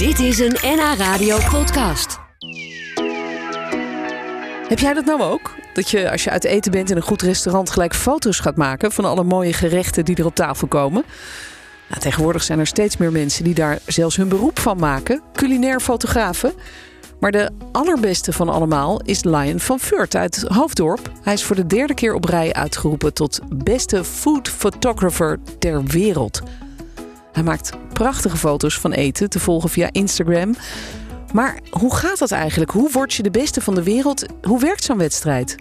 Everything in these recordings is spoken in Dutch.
Dit is een NH Radio podcast. Heb jij dat nou ook? Dat je als je uit eten bent in een goed restaurant gelijk foto's gaat maken van alle mooie gerechten die er op tafel komen? Nou, tegenwoordig zijn er steeds meer mensen die daar zelfs hun beroep van maken, culinair fotografen. Maar de allerbeste van allemaal is Lion van Furt uit Hoofddorp. Hij is voor de derde keer op rij uitgeroepen tot beste food photographer ter wereld. Hij maakt prachtige foto's van eten te volgen via Instagram. Maar hoe gaat dat eigenlijk? Hoe word je de beste van de wereld? Hoe werkt zo'n wedstrijd?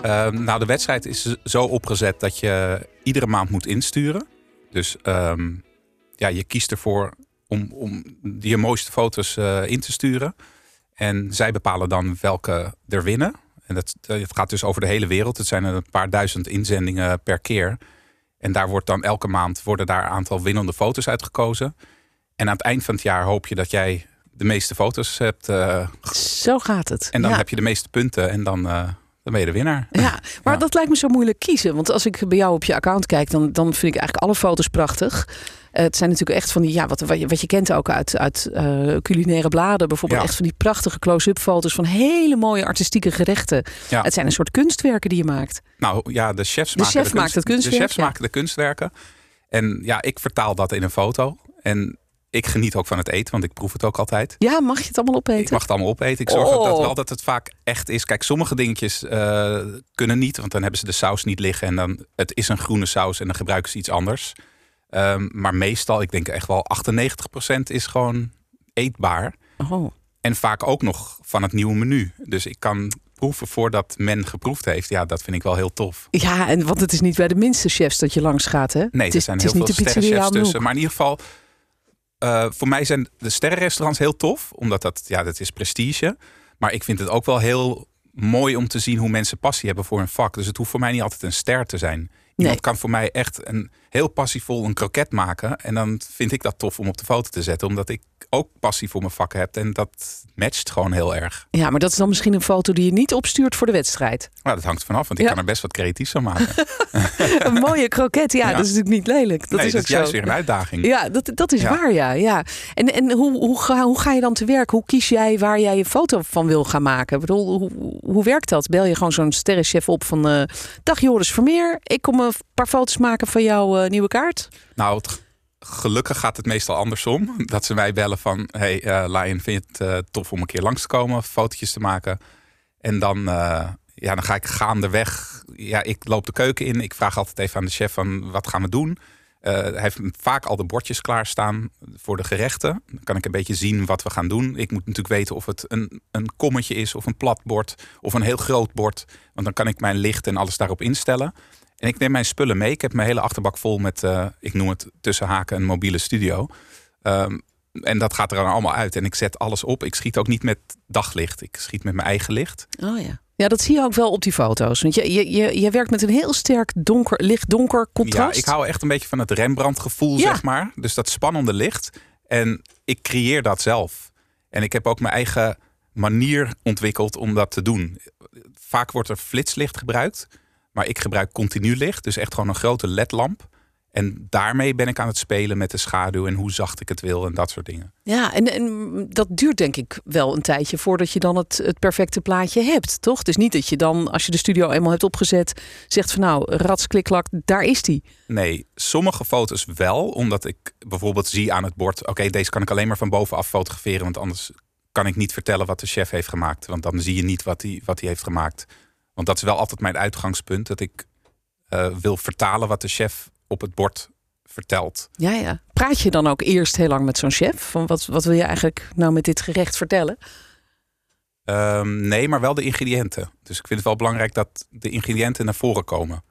Ehm, nou, de wedstrijd is zo opgezet dat je iedere maand moet insturen. Dus ehm, ja, je kiest ervoor om, om je mooiste foto's eh, in te sturen. En zij bepalen dan welke er winnen. En dat, het gaat dus over de hele wereld. Het zijn een paar duizend inzendingen per keer. En daar wordt dan elke maand worden daar een aantal winnende foto's uitgekozen. En aan het eind van het jaar hoop je dat jij de meeste foto's hebt. Uh, zo gaat het. En dan ja. heb je de meeste punten en dan, uh, dan ben je de winnaar. Ja, maar ja. dat lijkt me zo moeilijk kiezen. Want als ik bij jou op je account kijk, dan, dan vind ik eigenlijk alle foto's prachtig. Uh, het zijn natuurlijk echt van die, ja, wat, wat, je, wat je kent ook uit, uit uh, culinaire bladen. Bijvoorbeeld ja. echt van die prachtige close-up foto's van hele mooie artistieke gerechten. Ja. Het zijn een soort kunstwerken die je maakt. Nou ja, de chefs de maken chef de, kunst, het kunstwerk. De chefs maken de kunstwerken. En ja, ik vertaal dat in een foto. En ik geniet ook van het eten, want ik proef het ook altijd. Ja, mag je het allemaal opeten? Ik mag het allemaal opeten. Ik zorg oh. dat wel dat het vaak echt is. Kijk, sommige dingetjes uh, kunnen niet, want dan hebben ze de saus niet liggen. En dan, het is een groene saus en dan gebruiken ze iets anders. Um, maar meestal, ik denk echt wel 98% is gewoon eetbaar. Oh. En vaak ook nog van het nieuwe menu. Dus ik kan proeven voordat men geproefd heeft. Ja, dat vind ik wel heel tof. Ja, en want het is niet bij de minste chefs dat je langs gaat, hè? Nee, het er zijn heel veel sterrenchefs tussen. Maar in ieder geval, uh, voor mij zijn de sterrenrestaurants heel tof. Omdat dat, ja, dat is prestige. Maar ik vind het ook wel heel mooi om te zien hoe mensen passie hebben voor een vak. Dus het hoeft voor mij niet altijd een ster te zijn. Iemand nee. kan voor mij echt een heel passievol een kroket maken. En dan vind ik dat tof om op de foto te zetten. Omdat ik ook passie voor mijn vak heb. En dat matcht gewoon heel erg. Ja, maar dat is dan misschien een foto die je niet opstuurt voor de wedstrijd. Nou, dat hangt vanaf. Want ik ja. kan er best wat creatiefs van maken. een mooie kroket, ja, ja, dat is natuurlijk niet lelijk. Dat nee, is, dat ook is juist zo. weer een uitdaging. Ja, dat, dat is ja. waar, ja. ja. En, en hoe, hoe, ga, hoe ga je dan te werk? Hoe kies jij waar jij je foto van wil gaan maken? Ik bedoel, hoe, hoe werkt dat? Bel je gewoon zo'n sterrenchef op van... Uh, dag Joris Vermeer, ik kom een paar foto's maken van jouw uh, nieuwe kaart? Nou, gelukkig gaat het meestal andersom. Dat ze mij bellen van... hey, uh, Lion, vind je het uh, tof om een keer langs te komen? Fotootjes te maken? En dan, ja, dan ga ik gaandeweg... Ja, ik loop de keuken in. Ik vraag altijd even aan de chef van... wat gaan we doen? Hij heeft vaak al de bordjes klaarstaan voor de gerechten. Dan kan ik een beetje zien wat we gaan doen. Ik moet natuurlijk weten of het een, een kommetje is... of een plat bord of een heel groot bord. Want dan kan ik mijn licht en alles daarop instellen... En ik neem mijn spullen mee. Ik heb mijn hele achterbak vol met, uh, ik noem het tussen haken, een mobiele studio. Um, en dat gaat er dan allemaal uit. En ik zet alles op. Ik schiet ook niet met daglicht. Ik schiet met mijn eigen licht. Oh ja. Ja, dat zie je ook wel op die foto's. Want je, je, je, je werkt met een heel sterk donker, licht-donker contrast. Ja, ik hou echt een beetje van het Rembrandt-gevoel, ja. zeg maar. Dus dat spannende licht. En ik creëer dat zelf. En ik heb ook mijn eigen manier ontwikkeld om dat te doen. Vaak wordt er flitslicht gebruikt. Maar ik gebruik continu licht, dus echt gewoon een grote ledlamp. En daarmee ben ik aan het spelen met de schaduw en hoe zacht ik het wil en dat soort dingen. Ja, en, en dat duurt denk ik wel een tijdje voordat je dan het, het perfecte plaatje hebt, toch? Het is niet dat je dan, als je de studio eenmaal hebt opgezet, zegt van nou, rats, klikklak, daar is die. Nee, sommige foto's wel, omdat ik bijvoorbeeld zie aan het bord, oké, okay, deze kan ik alleen maar van bovenaf fotograferen, want anders kan ik niet vertellen wat de chef heeft gemaakt. Want dan zie je niet wat hij wat heeft gemaakt. Want dat is wel altijd mijn uitgangspunt. Dat ik uh, wil vertalen wat de chef op het bord vertelt. Ja, ja. Praat je dan ook eerst heel lang met zo'n chef? Van wat, wat wil je eigenlijk nou met dit gerecht vertellen? Um, nee, maar wel de ingrediënten. Dus ik vind het wel belangrijk dat de ingrediënten naar voren komen.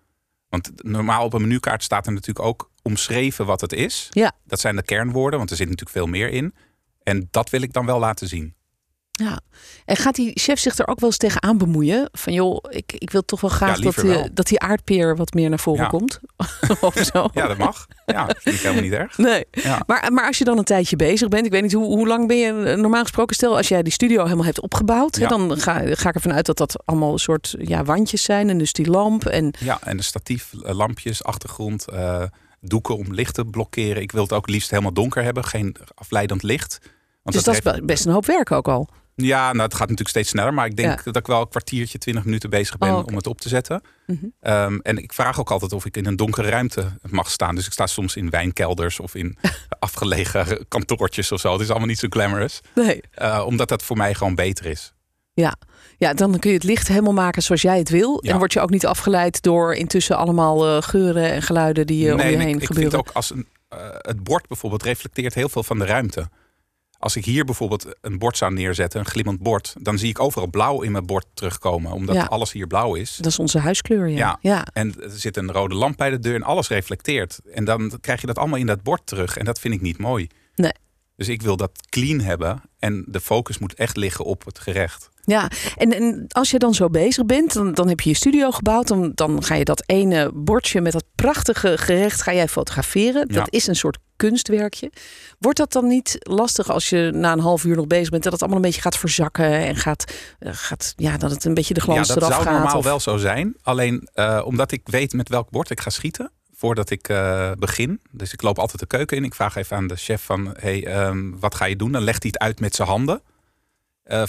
Want normaal op een menukaart staat er natuurlijk ook omschreven wat het is. Ja. Dat zijn de kernwoorden, want er zit natuurlijk veel meer in. En dat wil ik dan wel laten zien. Ja, en gaat die chef zich er ook wel eens tegenaan bemoeien? Van joh, ik, ik wil toch wel graag ja, dat, die, wel. dat die aardpeer wat meer naar voren Ja. komt. of zo. Ja, dat mag. Ja, dat vind ik helemaal niet erg. Nee, Ja. maar, maar als je dan een tijdje bezig bent, ik weet niet hoe, hoe lang ben je eh, normaal gesproken, stel als jij die studio helemaal hebt opgebouwd, hè, dan ga, ga ik ervan uit dat dat allemaal een soort ja, wandjes zijn en dus die lamp en Ja, en de statief, eh, lampjes, achtergrond, eh, doeken om licht te blokkeren. Ik wil het ook liefst helemaal donker hebben, geen afleidend licht. Want dus dat is heeft- be- best een hoop werk ook al. Ja, nou, het gaat natuurlijk steeds sneller. Maar ik denk dat ik wel een kwartiertje, twintig minuten bezig ben Oh, om het op te zetten. Mhm. Ehm, en ik vraag ook altijd of ik in een donkere ruimte mag staan. Dus ik sta soms in wijnkelders of in afgelegen kantoortjes of zo. Het is allemaal niet zo glamorous. Nee. Eh, omdat dat voor mij gewoon beter is. Ja. ja, dan kun je het licht helemaal maken zoals jij het wil. Ja. En word je ook niet afgeleid door intussen allemaal eh, geuren en geluiden die eh, om je en heen ik, ik gebeuren. vind ook als een, het bord bijvoorbeeld reflecteert heel veel van de ruimte. Als ik hier bijvoorbeeld een bord zou neerzetten, een glimmend bord, dan zie ik overal blauw in mijn bord terugkomen, omdat Ja. alles hier blauw is. Dat is onze huiskleur, ja. Ja. ja. En er zit een rode lamp bij de deur en alles reflecteert. En dan krijg je dat allemaal in dat bord terug. En dat vind ik niet mooi. Nee. Dus ik wil dat clean hebben. En de focus moet echt liggen op het gerecht. Ja, en, en als je dan zo bezig bent, dan, dan heb je je studio gebouwd. Dan, dan ga je dat ene bordje met dat prachtige gerecht ga jij fotograferen. Ja. Dat is een soort kunstwerkje. Wordt dat dan niet lastig als je na een half uur nog bezig bent... dat het allemaal een beetje gaat verzakken en gaat, eh, gaat ja, dat het een beetje de glans ja, dat eraf zou gaat? normaal of- wel zo zijn. Alleen eh, omdat ik weet met welk bord ik ga schieten voordat ik eh, begin. Dus ik loop altijd de keuken in. Ik vraag even aan de chef van, hey, ehm, wat ga je doen? Dan legt hij het uit met zijn handen.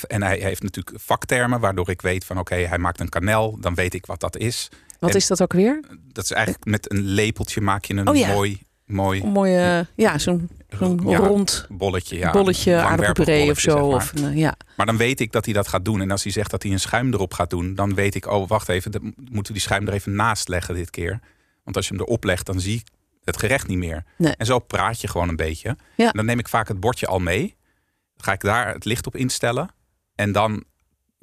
En hij heeft natuurlijk vaktermen, waardoor ik weet van oké, hij maakt een kanel, dan weet ik wat dat is. Wat en- is dat ook weer? Dat is eigenlijk met een lepeltje maak je een Oh ja. mooi, mooi Een mooie, ja, zo'n zo'n Ja, rond bolletje. Ja, bolletje aardappelpuree of zo. zeg maar. Of, een, eh, ja. Maar dan weet ik dat hij dat gaat doen. En als hij zegt dat hij een schuim erop gaat doen, dan weet ik, oh wacht even, dan moeten we die schuim er even naast leggen dit keer. Want als je hem erop legt, dan zie ik het gerecht niet meer. Nee. En zo praat je gewoon een beetje. Ja. En dan neem ik vaak het bordje al mee. Dan ga ik daar het licht op instellen. En dan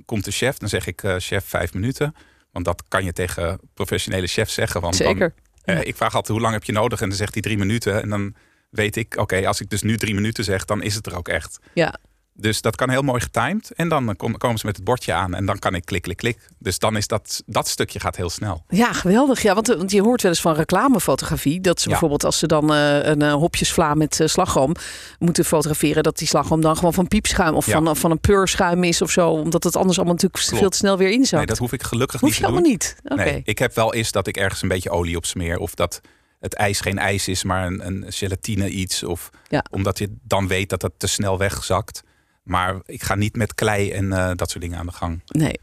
komt de chef, dan zeg ik eh, chef vijf minuten. Want dat kan je tegen professionele chefs zeggen. Want dan- Eh, ik vraag altijd hoe lang heb je nodig? En dan zegt hij drie minuten. En dan weet ik, oké, als ik dus nu drie minuten zeg, dan is het er ook echt. Ja. Dus dat kan heel mooi getimed. En dan eh, kom- komen ze met het bordje aan en dan kan ik klik, klik, klik. Dus dan is dat, dat stukje gaat heel snel. Ja, geweldig. Ja, want, eh, want je hoort wel eens van reclamefotografie. Dat ze Ja. bijvoorbeeld als ze dan eh, een hopjesvla met slagroom moeten fotograferen. Dat die slagroom dan gewoon van piepschuim of Ja. van, van een peurschuim is of zo. Omdat het anders allemaal natuurlijk Klopt. veel te snel weer inzakt. Nee, dat hoef ik gelukkig Hoef niet je te doen. allemaal niet. Oké. Nee, ik heb wel eens dat ik ergens een beetje olie op smeer. Of dat het ijs geen ijs is, maar een, een gelatine iets. Of Ja. omdat je dan weet dat het te snel wegzakt. Maar ik ga niet met klei en eh, dat soort dingen aan de gang. Nee.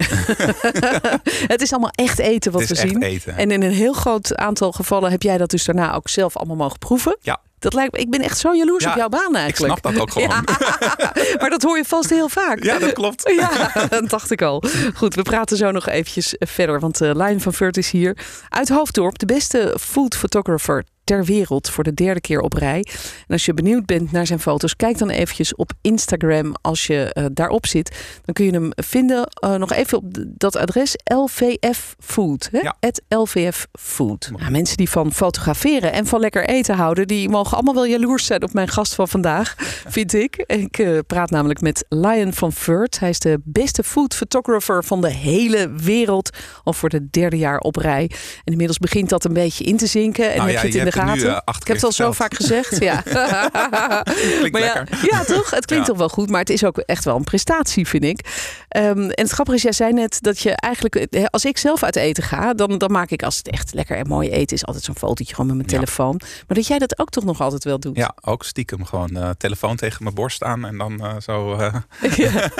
het is allemaal echt eten wat het is we echt zien. eten. En in een heel groot aantal gevallen heb jij dat dus daarna ook zelf allemaal mogen proeven. Ja. Dat lijkt me, ik ben echt zo jaloers Ja, op jouw baan ik eigenlijk. snap dat ook gewoon. Ja. maar dat hoor je vast heel vaak. Ja, dat klopt. Ja, dat dacht ik al. Goed, we praten zo nog eventjes verder. Want uh, Lijn van Vert is hier uit Hoofddorp. De beste food photographer ter wereld voor de derde keer op rij. En als je benieuwd bent naar zijn foto's, kijk dan eventjes op Instagram. Als je uh, daarop zit, dan kun je hem vinden. Uh, nog even op dat adres LVF Food. Hè? Ja. LVF Food. Nou, mensen die van fotograferen en van lekker eten houden, die mogen allemaal wel jaloers zijn op mijn gast van vandaag, vind ik. Ik uh, praat namelijk met Lion van Vert. Hij is de beste food photographer van de hele wereld. Al voor de derde jaar op rij. En inmiddels begint dat een beetje in te zinken. En Nou heb ja, je het je in de nu, gaten. uh, acht ik heb het al zo vaak gezegd. Ja. Klinkt maar ja, lekker. ja, toch? Het klinkt Ja. toch wel goed, maar het is ook echt wel een prestatie, vind ik. Ehm, en het grappige is, jij zei net dat je eigenlijk, eh, als ik zelf uit eten ga, dan, dan maak ik als het echt lekker en mooi eten is, altijd zo'n fotootje gewoon met mijn Ja. telefoon. Maar dat jij dat ook toch nog altijd wel doet. Ja, ook stiekem gewoon eh, telefoon tegen mijn borst aan en dan eh, zo. eh, ja.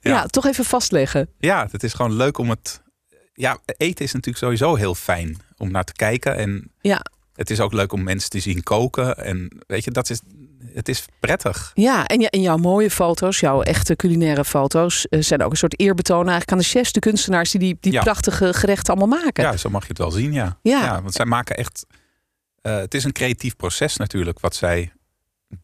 Ja. Ja, toch even vastleggen. ja, het is gewoon leuk om het. Ja, eten is natuurlijk sowieso heel fijn om naar te kijken. En Ja. Het is ook leuk om mensen te zien koken. En weet je, dat is, het is prettig. Ja, en, en jouw mooie foto's, jouw echte culinaire foto's, eh, zijn ook een soort eerbetoon eigenlijk aan de chefs, de kunstenaars die die, die Ja. prachtige gerechten allemaal maken. Ja, zo mag je het wel zien, ja. Ja. want zij maken echt. eh, het is een creatief proces natuurlijk wat zij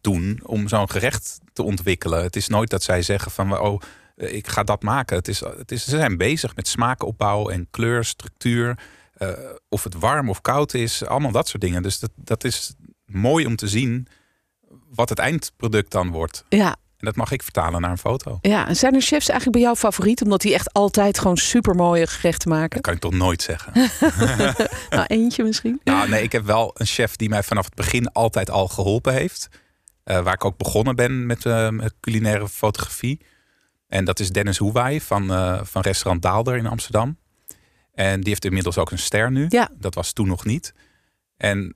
doen om zo'n gerecht te ontwikkelen. Het is nooit dat zij zeggen van oh, eh, ik ga dat maken. Het is, het is, ze zijn bezig met smaakopbouw en kleur, structuur. Eh, of het warm of koud is, allemaal dat soort dingen. Dus dat, dat is mooi om te zien wat het eindproduct dan wordt. Ja, En dat mag ik vertalen naar een foto. ja. En zijn er chefs eigenlijk bij jou favoriet, omdat die echt altijd gewoon super mooie gerechten maken? Dat kan ik toch nooit zeggen. nou, eentje misschien. Nou, nee, ik heb wel een chef die mij vanaf het begin altijd al geholpen heeft. Eh, waar ik ook begonnen ben met, met culinaire fotografie. En dat is Dennis Hoewaai van, van restaurant Daalder in Amsterdam. En die heeft inmiddels ook een ster nu. Ja. Dat was toen nog niet. En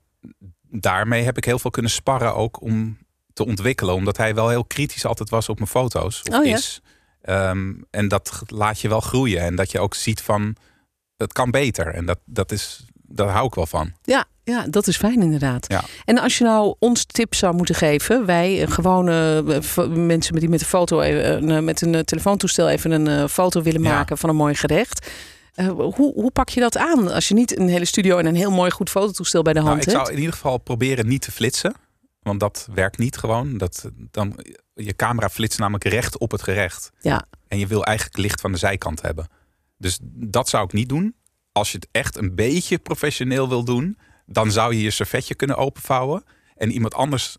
daarmee heb ik heel veel kunnen sparren ook om te ontwikkelen. Omdat hij wel heel kritisch altijd was op mijn foto's. Of Oh ja? is. Ehm, en dat laat je wel groeien. En dat je ook ziet van, het kan beter. En dat, dat is, daar hou ik wel van. Ja, ja, dat is fijn inderdaad. Ja. En als je nou ons tips zou moeten geven, wij eh, gewone eh, mensen die met een foto, even, eh, met een telefoontoestel even een foto willen Ja. maken van een mooi gerecht. Eh, hoe, hoe pak je dat aan als je niet een hele studio en een heel mooi goed fototoestel bij de Nou, hand ik zou hebt? in ieder geval proberen niet te flitsen. Want dat werkt niet gewoon. Dat, dan, je camera flitst namelijk recht op het gerecht. Ja. En je wil eigenlijk licht van de zijkant hebben. Dus dat zou ik niet doen. Als je het echt een beetje professioneel wil doen, dan zou je je servetje kunnen openvouwen en iemand anders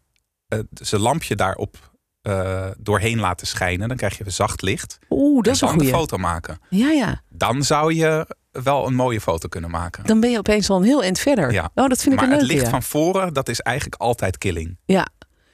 eh, zijn lampje daarop eh, doorheen laten schijnen. Dan krijg je zacht licht. Oeh, dat is een dan de goeie. foto maken. Ja, ja. Dan zou je wel een mooie foto kunnen maken. Dan ben je opeens al een heel eind verder. Ja. Oh, dat vind ik maar een het leuke. licht ja. van voren, dat is eigenlijk altijd killing. Ja.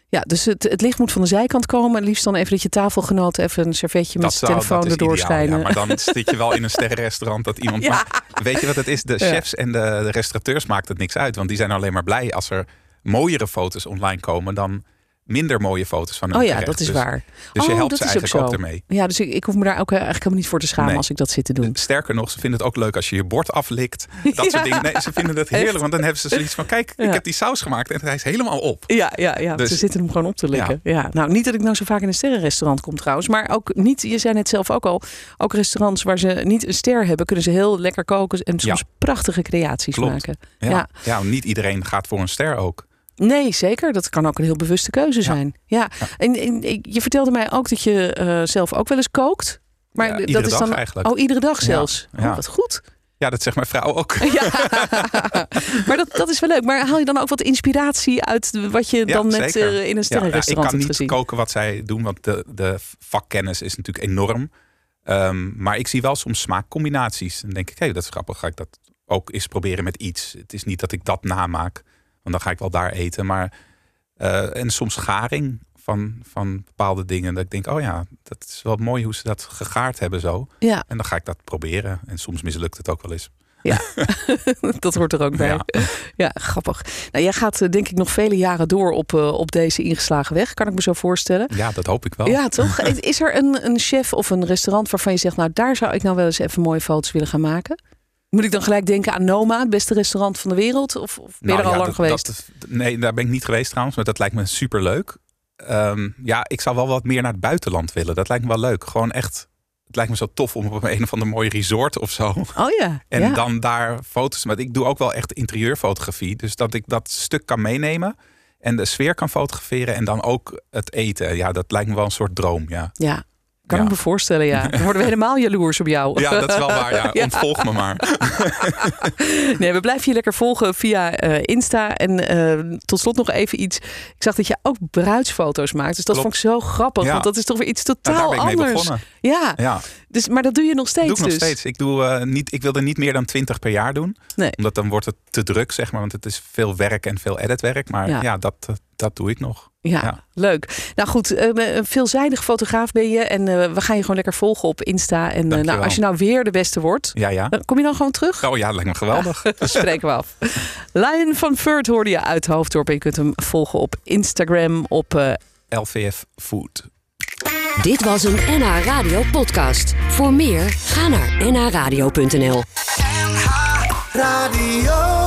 Ja, dus het, het licht moet van de zijkant komen. Liefst dan even dat je tafelgenoot even een servetje met zijn telefoon dat erdoor ideaal, ja. schijnen. Maar dan zit je wel in een sterrenrestaurant dat iemand... Ja. Maar weet je wat het is? De chefs en de, de restaurateurs maakt het niks uit. Want die zijn alleen maar blij als er mooiere foto's online komen... dan minder mooie foto's van hun Oh ja, dat is Dus- waar. Dus je Oh, helpt dat ze ook eigenlijk ook, ermee. Ja, dus ik, ik hoef me daar ook eh, eigenlijk helemaal niet voor te schamen Nee. als ik dat zit te doen. Sterker nog, ze vinden het ook leuk als je je bord aflikt. Dat Ja. soort dingen. Nee, ze vinden het heerlijk. Echt? Want dan hebben ze zoiets van... Kijk, Ja. ik heb die saus gemaakt en hij is helemaal op. Ja, ja, ja. Dus- ze zitten hem gewoon op te likken. Ja. Nou, niet dat ik nou zo vaak in een sterrenrestaurant kom trouwens. Maar ook niet, je zei net zelf ook al, ook restaurants waar ze niet een ster hebben, kunnen ze heel lekker koken en soms prachtige creaties Klopt. maken. Ja. Ja. niet iedereen gaat voor een ster ook. Nee, zeker. Dat kan ook een heel bewuste keuze zijn. Ja. En, en je vertelde mij ook dat je eh, zelf ook wel eens kookt. Maar Ja, dat is dag dan eigenlijk. Oh, iedere dag zelfs. ja. Oh, wat goed. Ja, dat zegt mijn vrouw ook. Ja, maar dat, dat is wel leuk. Maar haal je dan ook wat inspiratie uit wat je Ja, dan net zeker. eh, in een Ja, sterrenrestaurant ik kan niet gezien? koken wat zij doen, want de, de vakkennis is natuurlijk enorm. Ehm, maar ik zie wel soms smaakcombinaties. Dan denk ik, hé, dat is grappig. Ga ik dat ook eens proberen met iets. Het is niet dat ik dat namaak, want dan ga ik wel daar eten. Maar eh, en soms garing van, van bepaalde dingen. Dat ik denk, oh ja, dat is wel mooi hoe ze dat gegaard hebben zo. Ja, En dan ga ik dat proberen. En soms mislukt het ook wel eens. dat hoort er ook bij. Ja, Ja. grappig. Nou, jij gaat eh, denk ik nog vele jaren door op, eh, op deze ingeslagen weg. Kan ik me zo voorstellen. Ja, dat hoop ik wel. Ja, toch? Is er een, een chef of een restaurant waarvan je zegt... nou, daar zou ik nou wel eens even mooie foto's willen gaan maken? Moet ik dan gelijk denken aan Noma, het beste restaurant van de wereld? Of, of ben je Nou er al ja, lang dat- geweest? dat- nee, daar ben ik niet geweest trouwens, maar dat lijkt me super leuk. ja, ik zou wel wat meer naar het buitenland willen. Dat lijkt me wel leuk. Gewoon echt. Het lijkt me zo tof om op een of ander mooi resort of zo. oh ja. En ja. dan daar foto's. Maar ik doe ook wel echt interieurfotografie. Dus dat ik dat stuk kan meenemen. En de sfeer kan fotograferen. En dan ook het eten. Ja, dat lijkt me wel een soort droom. Ja, Ja, kan Ja. ik me voorstellen, ja. Dan worden we helemaal jaloers op jou. ja dat is wel waar. Ja. Ja. Ontvolg me maar. Nee, we blijven je lekker volgen via eh, Insta. En eh, tot slot nog even iets. Ik zag dat je ook bruidsfoto's maakt. Dus dat Klopt. vond ik zo grappig. Ja. Want dat is toch weer iets totaal daar ben ik mee anders. Ja, Ja, dus, maar dat doe je nog steeds doe ik nog dus. steeds. Ik, doe, eh, niet, ik wil er niet meer dan 20 per jaar doen. Nee. Omdat dan wordt het te druk, zeg maar. Want het is veel werk en veel editwerk. Maar Ja. dat, dat doe ik nog. Ja, Ja. leuk. Nou goed, eh, een veelzijdig fotograaf ben je. En eh, we gaan je gewoon lekker volgen op Insta. En eh, nou, als je nou weer de beste wordt, Ja, ja. dan kom je dan gewoon terug? Oh ja, lijkt me geweldig. Dat spreken we af. Lion van Furt hoorde je uit Hoofddorp. En je kunt hem volgen op Instagram, op eh, LVF Food. Dit was een NH Radio podcast. Voor meer, ga naar nhradio.nl. Radio.